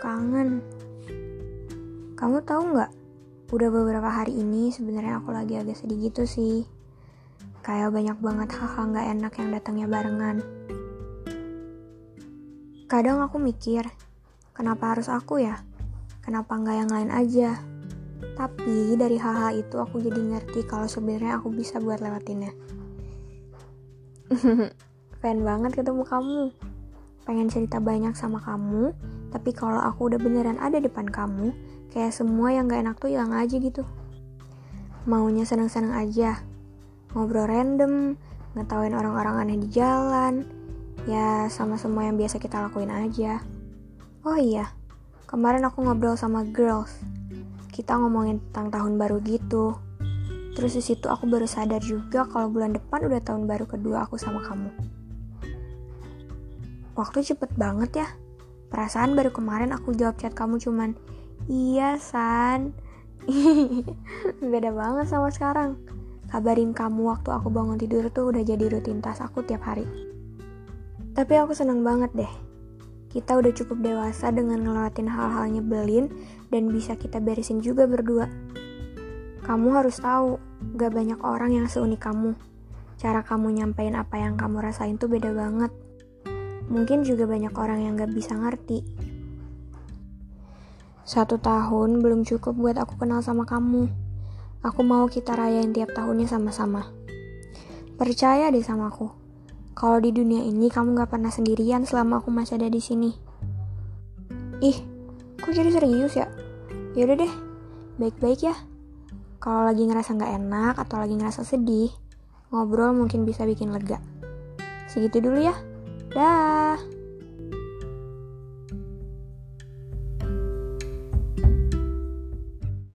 kangen. Kamu tahu nggak? Udah beberapa hari ini sebenarnya aku lagi agak sedih gitu sih. Kayak banyak banget hal-hal nggak enak yang datangnya barengan. Kadang aku mikir, kenapa harus aku ya? Kenapa nggak yang lain aja? Tapi dari hal-hal itu aku jadi ngerti kalau sebenarnya aku bisa buat lewatinnya. Pengen banget ketemu kamu. Pengen cerita banyak sama kamu, tapi kalau aku udah beneran ada depan kamu, kayak semua yang gak enak tuh hilang aja gitu. Maunya seneng-seneng aja. Ngobrol random, ngetawain orang-orang aneh di jalan, ya sama semua yang biasa kita lakuin aja. Oh iya, kemarin aku ngobrol sama girls. Kita ngomongin tentang tahun baru gitu. Terus di situ aku baru sadar juga kalau bulan depan udah tahun baru kedua aku sama kamu. Waktu cepet banget ya. Perasaan baru kemarin aku jawab chat kamu cuman, Iya San. Beda banget sama sekarang. Kabarin kamu waktu aku bangun tidur tuh udah jadi rutinitas aku tiap hari. Tapi aku seneng banget deh. Kita udah cukup dewasa dengan ngelewatin hal-hal nyebelin dan bisa kita beresin juga berdua. Kamu harus tahu, gak banyak orang yang seunik kamu. Cara kamu nyampein apa yang kamu rasain tuh beda banget. Mungkin juga banyak orang yang gak bisa ngerti. Satu tahun belum cukup buat aku kenal sama kamu. Aku mau kita rayain tiap tahunnya sama-sama. Percaya deh sama aku. Kalau di dunia ini kamu gak pernah sendirian selama aku masih ada di sini. Ih, kok jadi serius ya? Yaudah deh, baik-baik ya. Kalau lagi ngerasa gak enak atau lagi ngerasa sedih, ngobrol mungkin bisa bikin lega. Segitu dulu ya. Dah.